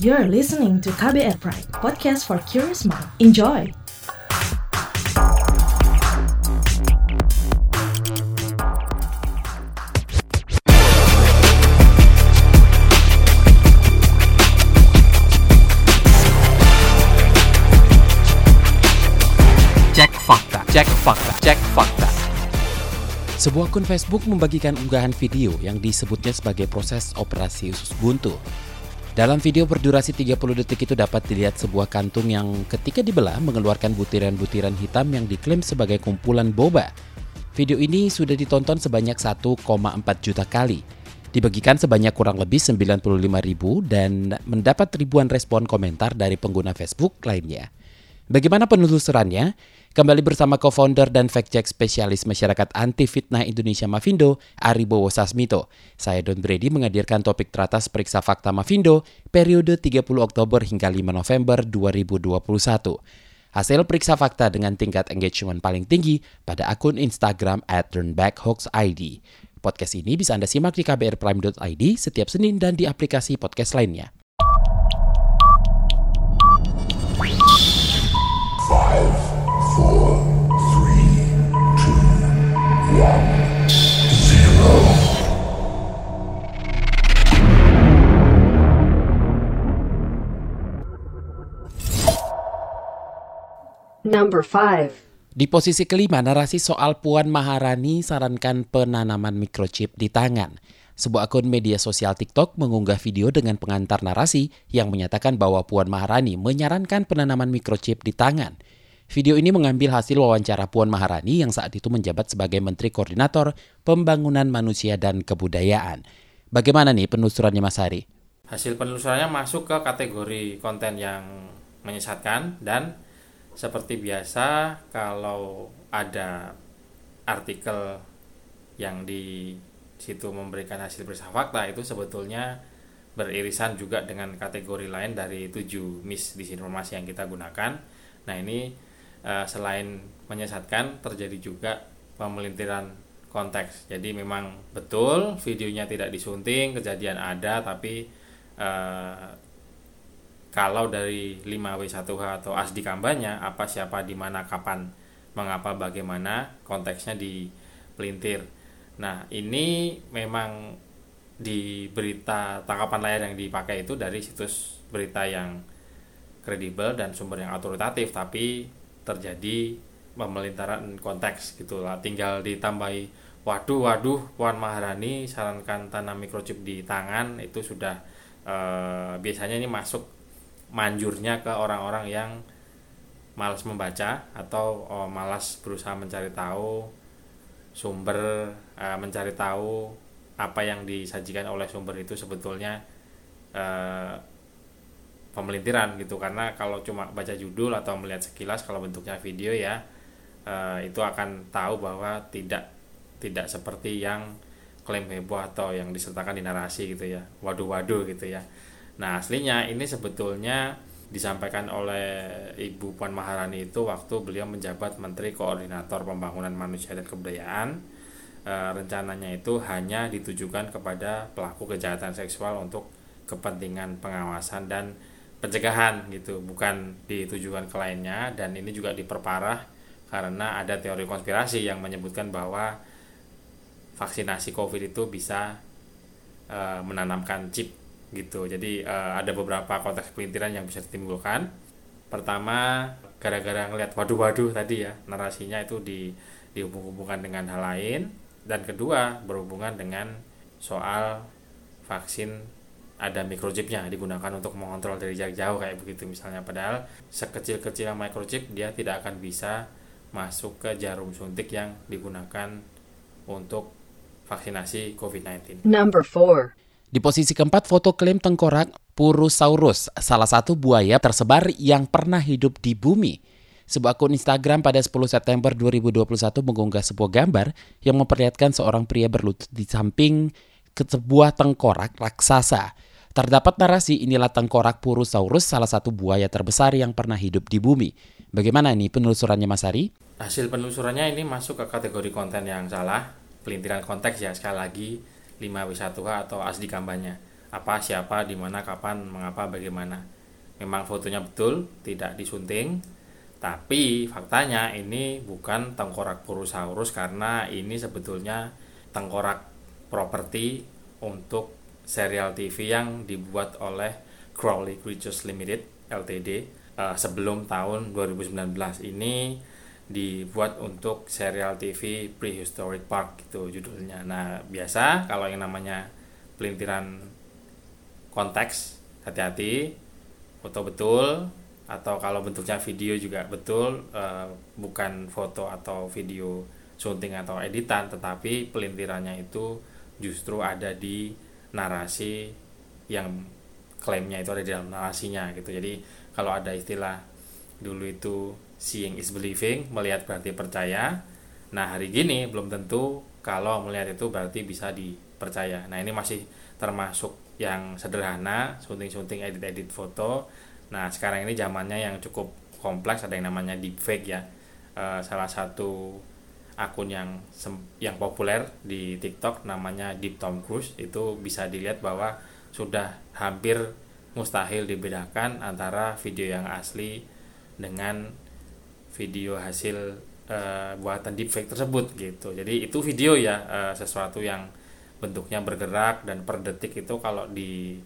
You're listening to KBR Pride, podcast for curious mind. Enjoy! Cek fakta, cek fakta, cek fakta. Sebuah akun Facebook membagikan unggahan video yang disebutnya sebagai proses operasi usus buntu. Dalam video berdurasi 30 detik itu dapat dilihat sebuah kantung yang ketika dibelah mengeluarkan butiran-butiran hitam yang diklaim sebagai kumpulan boba. Video ini sudah ditonton sebanyak 1,4 juta kali. Dibagikan sebanyak kurang lebih 95 ribu dan mendapat ribuan respon komentar dari pengguna Facebook lainnya. Bagaimana penelusurannya? Kembali bersama co-founder dan fact-check spesialis masyarakat anti fitnah Indonesia Mavindo, Aribowo Sasmito. Saya Don Brady menghadirkan topik teratas periksa fakta Mavindo periode 30 Oktober hingga 5 November 2021. Hasil periksa fakta dengan tingkat engagement paling tinggi pada akun Instagram at turnbackhoaxid. Podcast ini bisa Anda simak di kbrprime.id setiap Senin dan di aplikasi podcast lainnya. Number 5. Di posisi kelima, narasi soal Puan Maharani sarankan penanaman microchip di tangan. Sebuah akun media sosial TikTok mengunggah video dengan pengantar narasi yang menyatakan bahwa Puan Maharani menyarankan penanaman microchip di tangan. Video ini mengambil hasil wawancara Puan Maharani yang saat itu menjabat sebagai Menteri Koordinator Pembangunan Manusia dan Kebudayaan. Bagaimana nih penelusurannya Mas Hari? hasil penelusurannya masuk ke kategori konten yang menyesatkan dan seperti biasa kalau ada artikel yang di situ memberikan hasil periksa fakta itu sebetulnya beririsan juga dengan kategori lain dari tujuh misinformasi yang kita gunakan. Nah ini eh, selain menyesatkan terjadi juga pemelintiran konteks. Jadi memang betul videonya tidak disunting, kejadian ada tapi eh, kalau dari 5W1H atau ASDI kampanye apa siapa di mana kapan mengapa bagaimana konteksnya di pelintir. Nah, ini memang di berita tangkapan layar yang dipakai itu dari situs berita yang kredibel dan sumber yang autoritatif tapi terjadi pemelintaran konteks gitulah tinggal ditambahi waduh waduh Puan Maharani sarankan tanam microchip di tangan itu sudah eh, biasanya ini masuk manjurnya ke orang-orang yang malas membaca atau oh, malas berusaha mencari tahu sumber eh, mencari tahu apa yang disajikan oleh sumber itu sebetulnya eh, pemelintiran gitu. Karena kalau cuma baca judul atau melihat sekilas kalau bentuknya video ya eh, itu akan tahu bahwa tidak tidak seperti yang klaim heboh atau yang disertakan di narasi gitu ya. Waduh-waduh gitu ya. Nah aslinya ini sebetulnya disampaikan oleh Ibu Puan Maharani itu waktu beliau menjabat Menteri Koordinator Pembangunan Manusia dan Kebudayaan. E, rencananya itu hanya ditujukan kepada pelaku kejahatan seksual untuk kepentingan pengawasan dan pencegahan gitu bukan ditujukan ke lainnya dan ini juga diperparah karena ada teori konspirasi yang menyebutkan bahwa vaksinasi COVID itu bisa e, menanamkan chip gitu. Jadi e, ada beberapa konteks pelintiran yang bisa ditimbulkan. Pertama, gara-gara ngelihat waduh-waduh tadi ya, narasinya itu di dihubung-hubungkan dengan hal lain dan kedua berhubungan dengan soal vaksin ada microchipnya digunakan untuk mengontrol dari jarak jauh kayak begitu misalnya padahal sekecil-kecil microchip dia tidak akan bisa masuk ke jarum suntik yang digunakan untuk vaksinasi COVID-19. Number 4. Di posisi keempat, foto klaim tengkorak Purusaurus, salah satu buaya tersebar yang pernah hidup di bumi. Sebuah akun Instagram pada 10 September 2021 mengunggah sebuah gambar yang memperlihatkan seorang pria berlutut di samping ke sebuah tengkorak raksasa. Terdapat narasi inilah tengkorak Purusaurus, salah satu buaya terbesar yang pernah hidup di bumi. Bagaimana nih penelusurannya Mas Ari? Hasil penelusurannya ini masuk ke kategori konten yang salah, pelintiran konteks ya sekali lagi 5W1H atau ASDI kampanye. apa siapa di mana kapan mengapa bagaimana memang fotonya betul tidak disunting tapi faktanya ini bukan tengkorak Purosaurus karena ini sebetulnya tengkorak properti untuk serial TV yang dibuat oleh Crowley Creatures Limited LTD uh, sebelum tahun 2019 ini dibuat untuk serial TV Prehistoric Park gitu judulnya. Nah, biasa kalau yang namanya pelintiran konteks hati-hati foto betul atau kalau bentuknya video juga betul uh, bukan foto atau video syuting atau editan tetapi pelintirannya itu justru ada di narasi yang klaimnya itu ada di dalam narasinya gitu. Jadi kalau ada istilah dulu itu seeing is believing melihat berarti percaya. Nah hari gini belum tentu kalau melihat itu berarti bisa dipercaya. Nah ini masih termasuk yang sederhana syuting-syuting edit-edit foto. Nah, sekarang ini zamannya yang cukup kompleks, ada yang namanya deepfake ya. E, salah satu akun yang yang populer di TikTok namanya Deep Tom Cruise itu bisa dilihat bahwa sudah hampir mustahil dibedakan antara video yang asli dengan video hasil e, buatan deepfake tersebut gitu. Jadi itu video ya e, sesuatu yang bentuknya bergerak dan per detik itu kalau di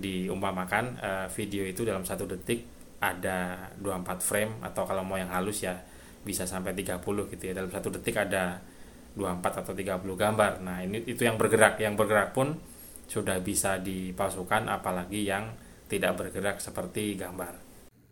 diumpamakan uh, video itu dalam satu detik ada 24 frame atau kalau mau yang halus ya bisa sampai 30 gitu ya. Dalam satu detik ada 24 atau 30 gambar. Nah ini itu yang bergerak. Yang bergerak pun sudah bisa dipalsukan apalagi yang tidak bergerak seperti gambar.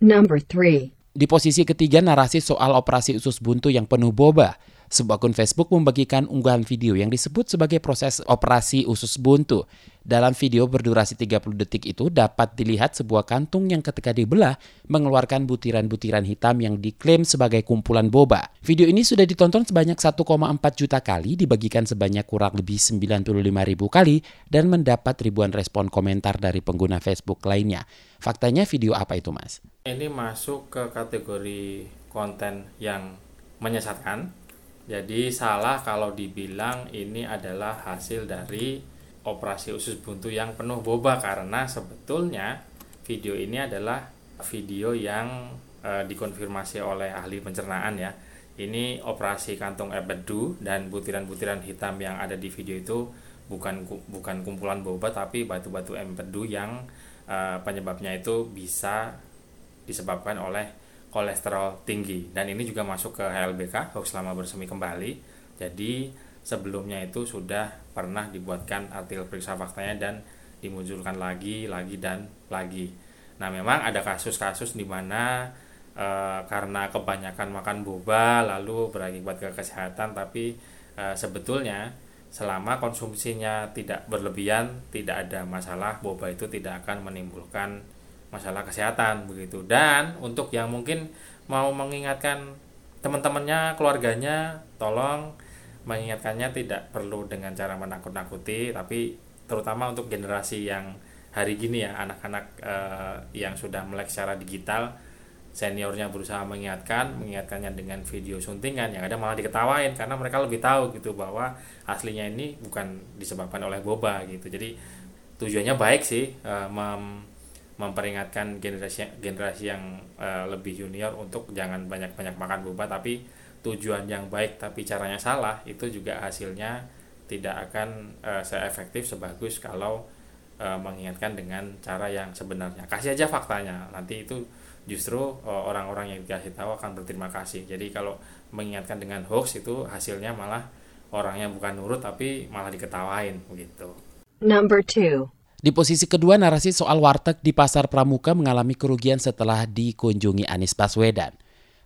Number 3 di posisi ketiga narasi soal operasi usus buntu yang penuh boba sebuah akun Facebook membagikan unggahan video yang disebut sebagai proses operasi usus buntu. Dalam video berdurasi 30 detik itu dapat dilihat sebuah kantung yang ketika dibelah mengeluarkan butiran-butiran hitam yang diklaim sebagai kumpulan boba. Video ini sudah ditonton sebanyak 1,4 juta kali, dibagikan sebanyak kurang lebih 95 ribu kali, dan mendapat ribuan respon komentar dari pengguna Facebook lainnya. Faktanya video apa itu mas? Ini masuk ke kategori konten yang menyesatkan jadi salah kalau dibilang ini adalah hasil dari operasi usus buntu yang penuh boba karena sebetulnya video ini adalah video yang e, dikonfirmasi oleh ahli pencernaan ya. Ini operasi kantong empedu dan butiran-butiran hitam yang ada di video itu bukan bukan kumpulan boba tapi batu-batu empedu yang e, penyebabnya itu bisa disebabkan oleh kolesterol tinggi. Dan ini juga masuk ke HLBK hoax lama bersemi kembali. Jadi sebelumnya itu sudah pernah dibuatkan artikel periksa faktanya dan dimunculkan lagi lagi dan lagi. Nah memang ada kasus-kasus di mana e, karena kebanyakan makan boba lalu berakibat ke kesehatan tapi e, sebetulnya selama konsumsinya tidak berlebihan tidak ada masalah boba itu tidak akan menimbulkan masalah kesehatan begitu. Dan untuk yang mungkin mau mengingatkan teman-temannya keluarganya tolong mengingatkannya tidak perlu dengan cara menakut-nakuti tapi terutama untuk generasi yang hari gini ya anak-anak eh, yang sudah melek secara digital seniornya berusaha mengingatkan mengingatkannya dengan video suntingan yang ada malah diketawain karena mereka lebih tahu gitu bahwa aslinya ini bukan disebabkan oleh boba gitu. Jadi tujuannya baik sih eh, mem memperingatkan generasi generasi yang uh, lebih junior untuk jangan banyak-banyak makan boba tapi tujuan yang baik tapi caranya salah itu juga hasilnya tidak akan uh, seefektif sebagus kalau uh, mengingatkan dengan cara yang sebenarnya. Kasih aja faktanya nanti itu justru orang-orang yang dikasih tahu akan berterima kasih. Jadi kalau mengingatkan dengan hoax itu hasilnya malah orangnya bukan nurut tapi malah diketawain begitu Number two di posisi kedua, narasi soal warteg di Pasar Pramuka mengalami kerugian setelah dikunjungi Anies Baswedan.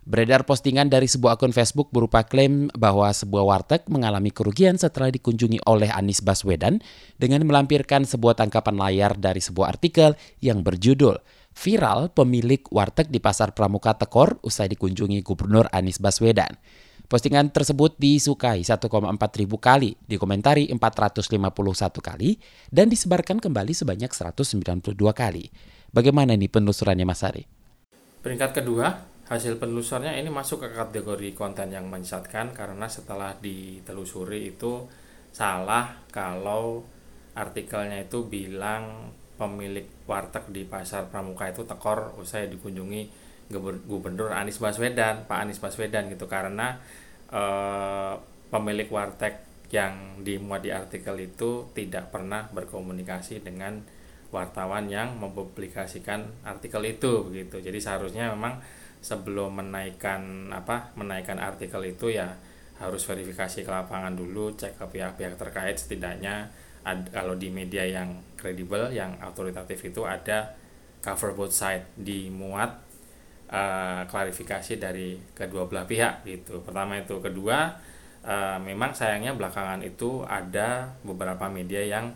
Beredar postingan dari sebuah akun Facebook berupa klaim bahwa sebuah warteg mengalami kerugian setelah dikunjungi oleh Anies Baswedan dengan melampirkan sebuah tangkapan layar dari sebuah artikel yang berjudul Viral Pemilik Warteg di Pasar Pramuka Tekor usai dikunjungi Gubernur Anies Baswedan. Postingan tersebut disukai 1,4 ribu kali, dikomentari 451 kali, dan disebarkan kembali sebanyak 192 kali. Bagaimana nih penelusurannya Mas Ari? Peringkat kedua, hasil penelusurnya ini masuk ke kategori konten yang menyesatkan karena setelah ditelusuri itu salah kalau artikelnya itu bilang pemilik warteg di pasar Pramuka itu tekor usai dikunjungi Gubernur Anies Baswedan, Pak Anies Baswedan gitu karena eh, pemilik warteg yang dimuat di artikel itu tidak pernah berkomunikasi dengan wartawan yang mempublikasikan artikel itu begitu. Jadi seharusnya memang sebelum menaikkan apa menaikkan artikel itu ya harus verifikasi ke lapangan dulu, cek ke pihak-pihak terkait setidaknya ad, kalau di media yang kredibel, yang autoritatif itu ada cover both side dimuat uh, klarifikasi dari kedua belah pihak gitu. Pertama itu, kedua uh, memang sayangnya belakangan itu ada beberapa media yang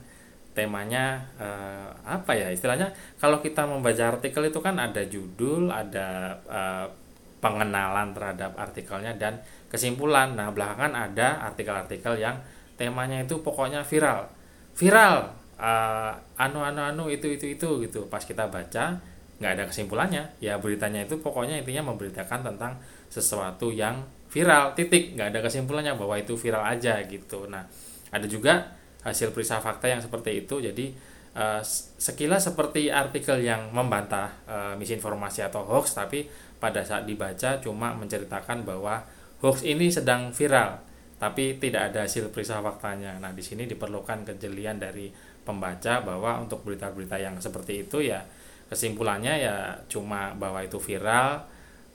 temanya uh, apa ya istilahnya kalau kita membaca artikel itu kan ada judul ada uh, pengenalan terhadap artikelnya dan kesimpulan. Nah belakangan ada artikel-artikel yang temanya itu pokoknya viral. Viral! Uh, anu anu anu itu itu itu gitu. Pas kita baca nggak ada kesimpulannya. Ya beritanya itu pokoknya intinya memberitakan tentang sesuatu yang viral titik. Nggak ada kesimpulannya bahwa itu viral aja gitu. Nah ada juga hasil periksa fakta yang seperti itu. Jadi uh, sekilas seperti artikel yang membantah uh, misinformasi atau hoax tapi pada saat dibaca cuma menceritakan bahwa hoax ini sedang viral tapi tidak ada hasil periksa faktanya. Nah di sini diperlukan kejelian dari pembaca bahwa untuk berita-berita yang seperti itu ya kesimpulannya ya cuma bahwa itu viral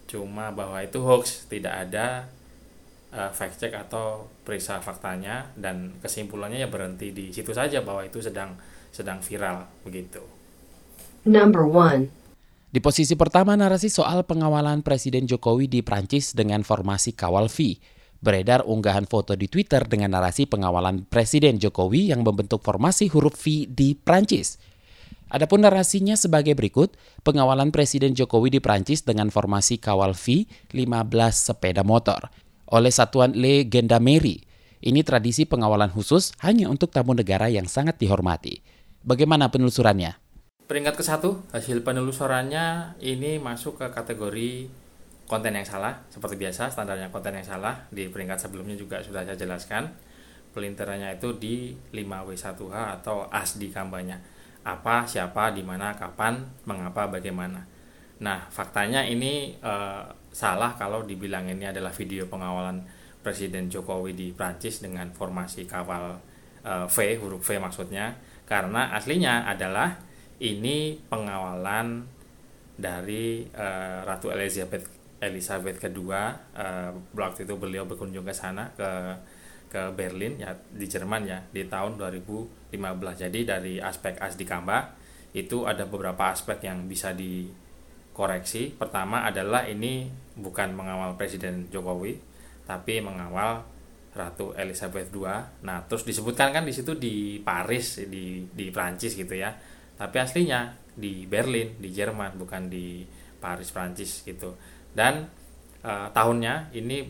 cuma bahwa itu hoax tidak ada uh, fact check atau periksa faktanya dan kesimpulannya ya berhenti di situ saja bahwa itu sedang sedang viral begitu. Number one. Di posisi pertama narasi soal pengawalan Presiden Jokowi di Prancis dengan formasi kawal V. Beredar unggahan foto di Twitter dengan narasi pengawalan Presiden Jokowi yang membentuk formasi huruf V di Prancis. Adapun narasinya sebagai berikut, pengawalan Presiden Jokowi di Prancis dengan formasi kawal V 15 sepeda motor oleh Satuan Le Gendarmerie. Ini tradisi pengawalan khusus hanya untuk tamu negara yang sangat dihormati. Bagaimana penelusurannya? Peringkat ke satu, hasil penelusurannya ini masuk ke kategori konten yang salah. Seperti biasa, standarnya konten yang salah. Di peringkat sebelumnya juga sudah saya jelaskan. Pelinterannya itu di 5W1H atau ASDI kampanye apa, siapa, di mana, kapan, mengapa, bagaimana. Nah, faktanya ini eh, salah kalau dibilang ini adalah video pengawalan Presiden Jokowi di Prancis dengan formasi kawal eh, V, huruf V maksudnya, karena aslinya adalah ini pengawalan dari eh, Ratu Elizabeth Elizabeth kedua eh, waktu itu beliau berkunjung ke sana ke ke Berlin ya di Jerman ya di tahun 2015. Jadi dari aspek ASDI Kamba itu ada beberapa aspek yang bisa dikoreksi. Pertama adalah ini bukan mengawal Presiden Jokowi, tapi mengawal Ratu Elizabeth II. Nah, terus disebutkan kan di situ di Paris di di Prancis gitu ya. Tapi aslinya di Berlin, di Jerman, bukan di Paris Prancis gitu. Dan uh, tahunnya ini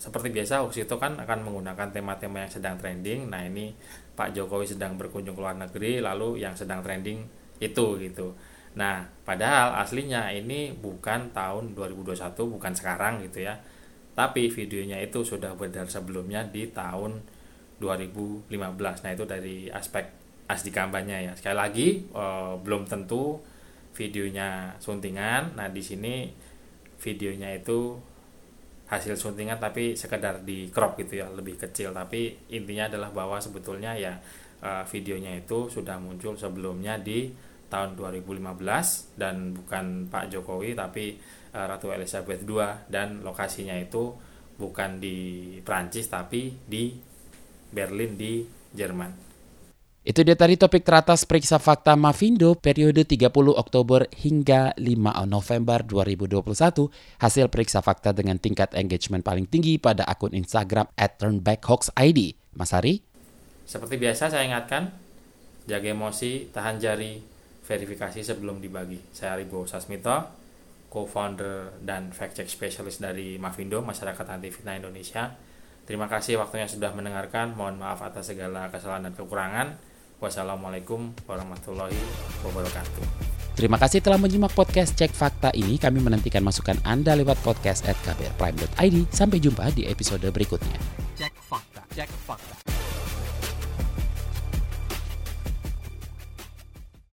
seperti biasa hoax itu kan akan menggunakan tema-tema yang sedang trending. Nah, ini Pak Jokowi sedang berkunjung ke luar negeri lalu yang sedang trending itu gitu. Nah, padahal aslinya ini bukan tahun 2021, bukan sekarang gitu ya. Tapi videonya itu sudah beredar sebelumnya di tahun 2015. Nah, itu dari aspek asli kampanye ya. Sekali lagi eh, belum tentu videonya suntingan. Nah, di sini videonya itu hasil suntingan tapi sekedar di crop gitu ya lebih kecil tapi intinya adalah bahwa sebetulnya ya uh, videonya itu sudah muncul sebelumnya di tahun 2015 dan bukan Pak Jokowi tapi uh, Ratu Elizabeth II dan lokasinya itu bukan di Prancis tapi di Berlin di Jerman. Itu dia tadi topik teratas periksa fakta Mavindo periode 30 Oktober hingga 5 November 2021. Hasil periksa fakta dengan tingkat engagement paling tinggi pada akun Instagram at turnbackhoaxid. Mas Hari? Seperti biasa saya ingatkan, jaga emosi, tahan jari, verifikasi sebelum dibagi. Saya Aribo Sasmito, co-founder dan fact check specialist dari Mavindo, Masyarakat Anti Fitnah Indonesia. Terima kasih waktunya sudah mendengarkan. Mohon maaf atas segala kesalahan dan kekurangan. Wassalamualaikum warahmatullahi wabarakatuh. Terima kasih telah menyimak podcast Cek Fakta ini. Kami menantikan masukan Anda lewat podcast at kbrprime.id. Sampai jumpa di episode berikutnya. Cek Fakta. Cek Fakta.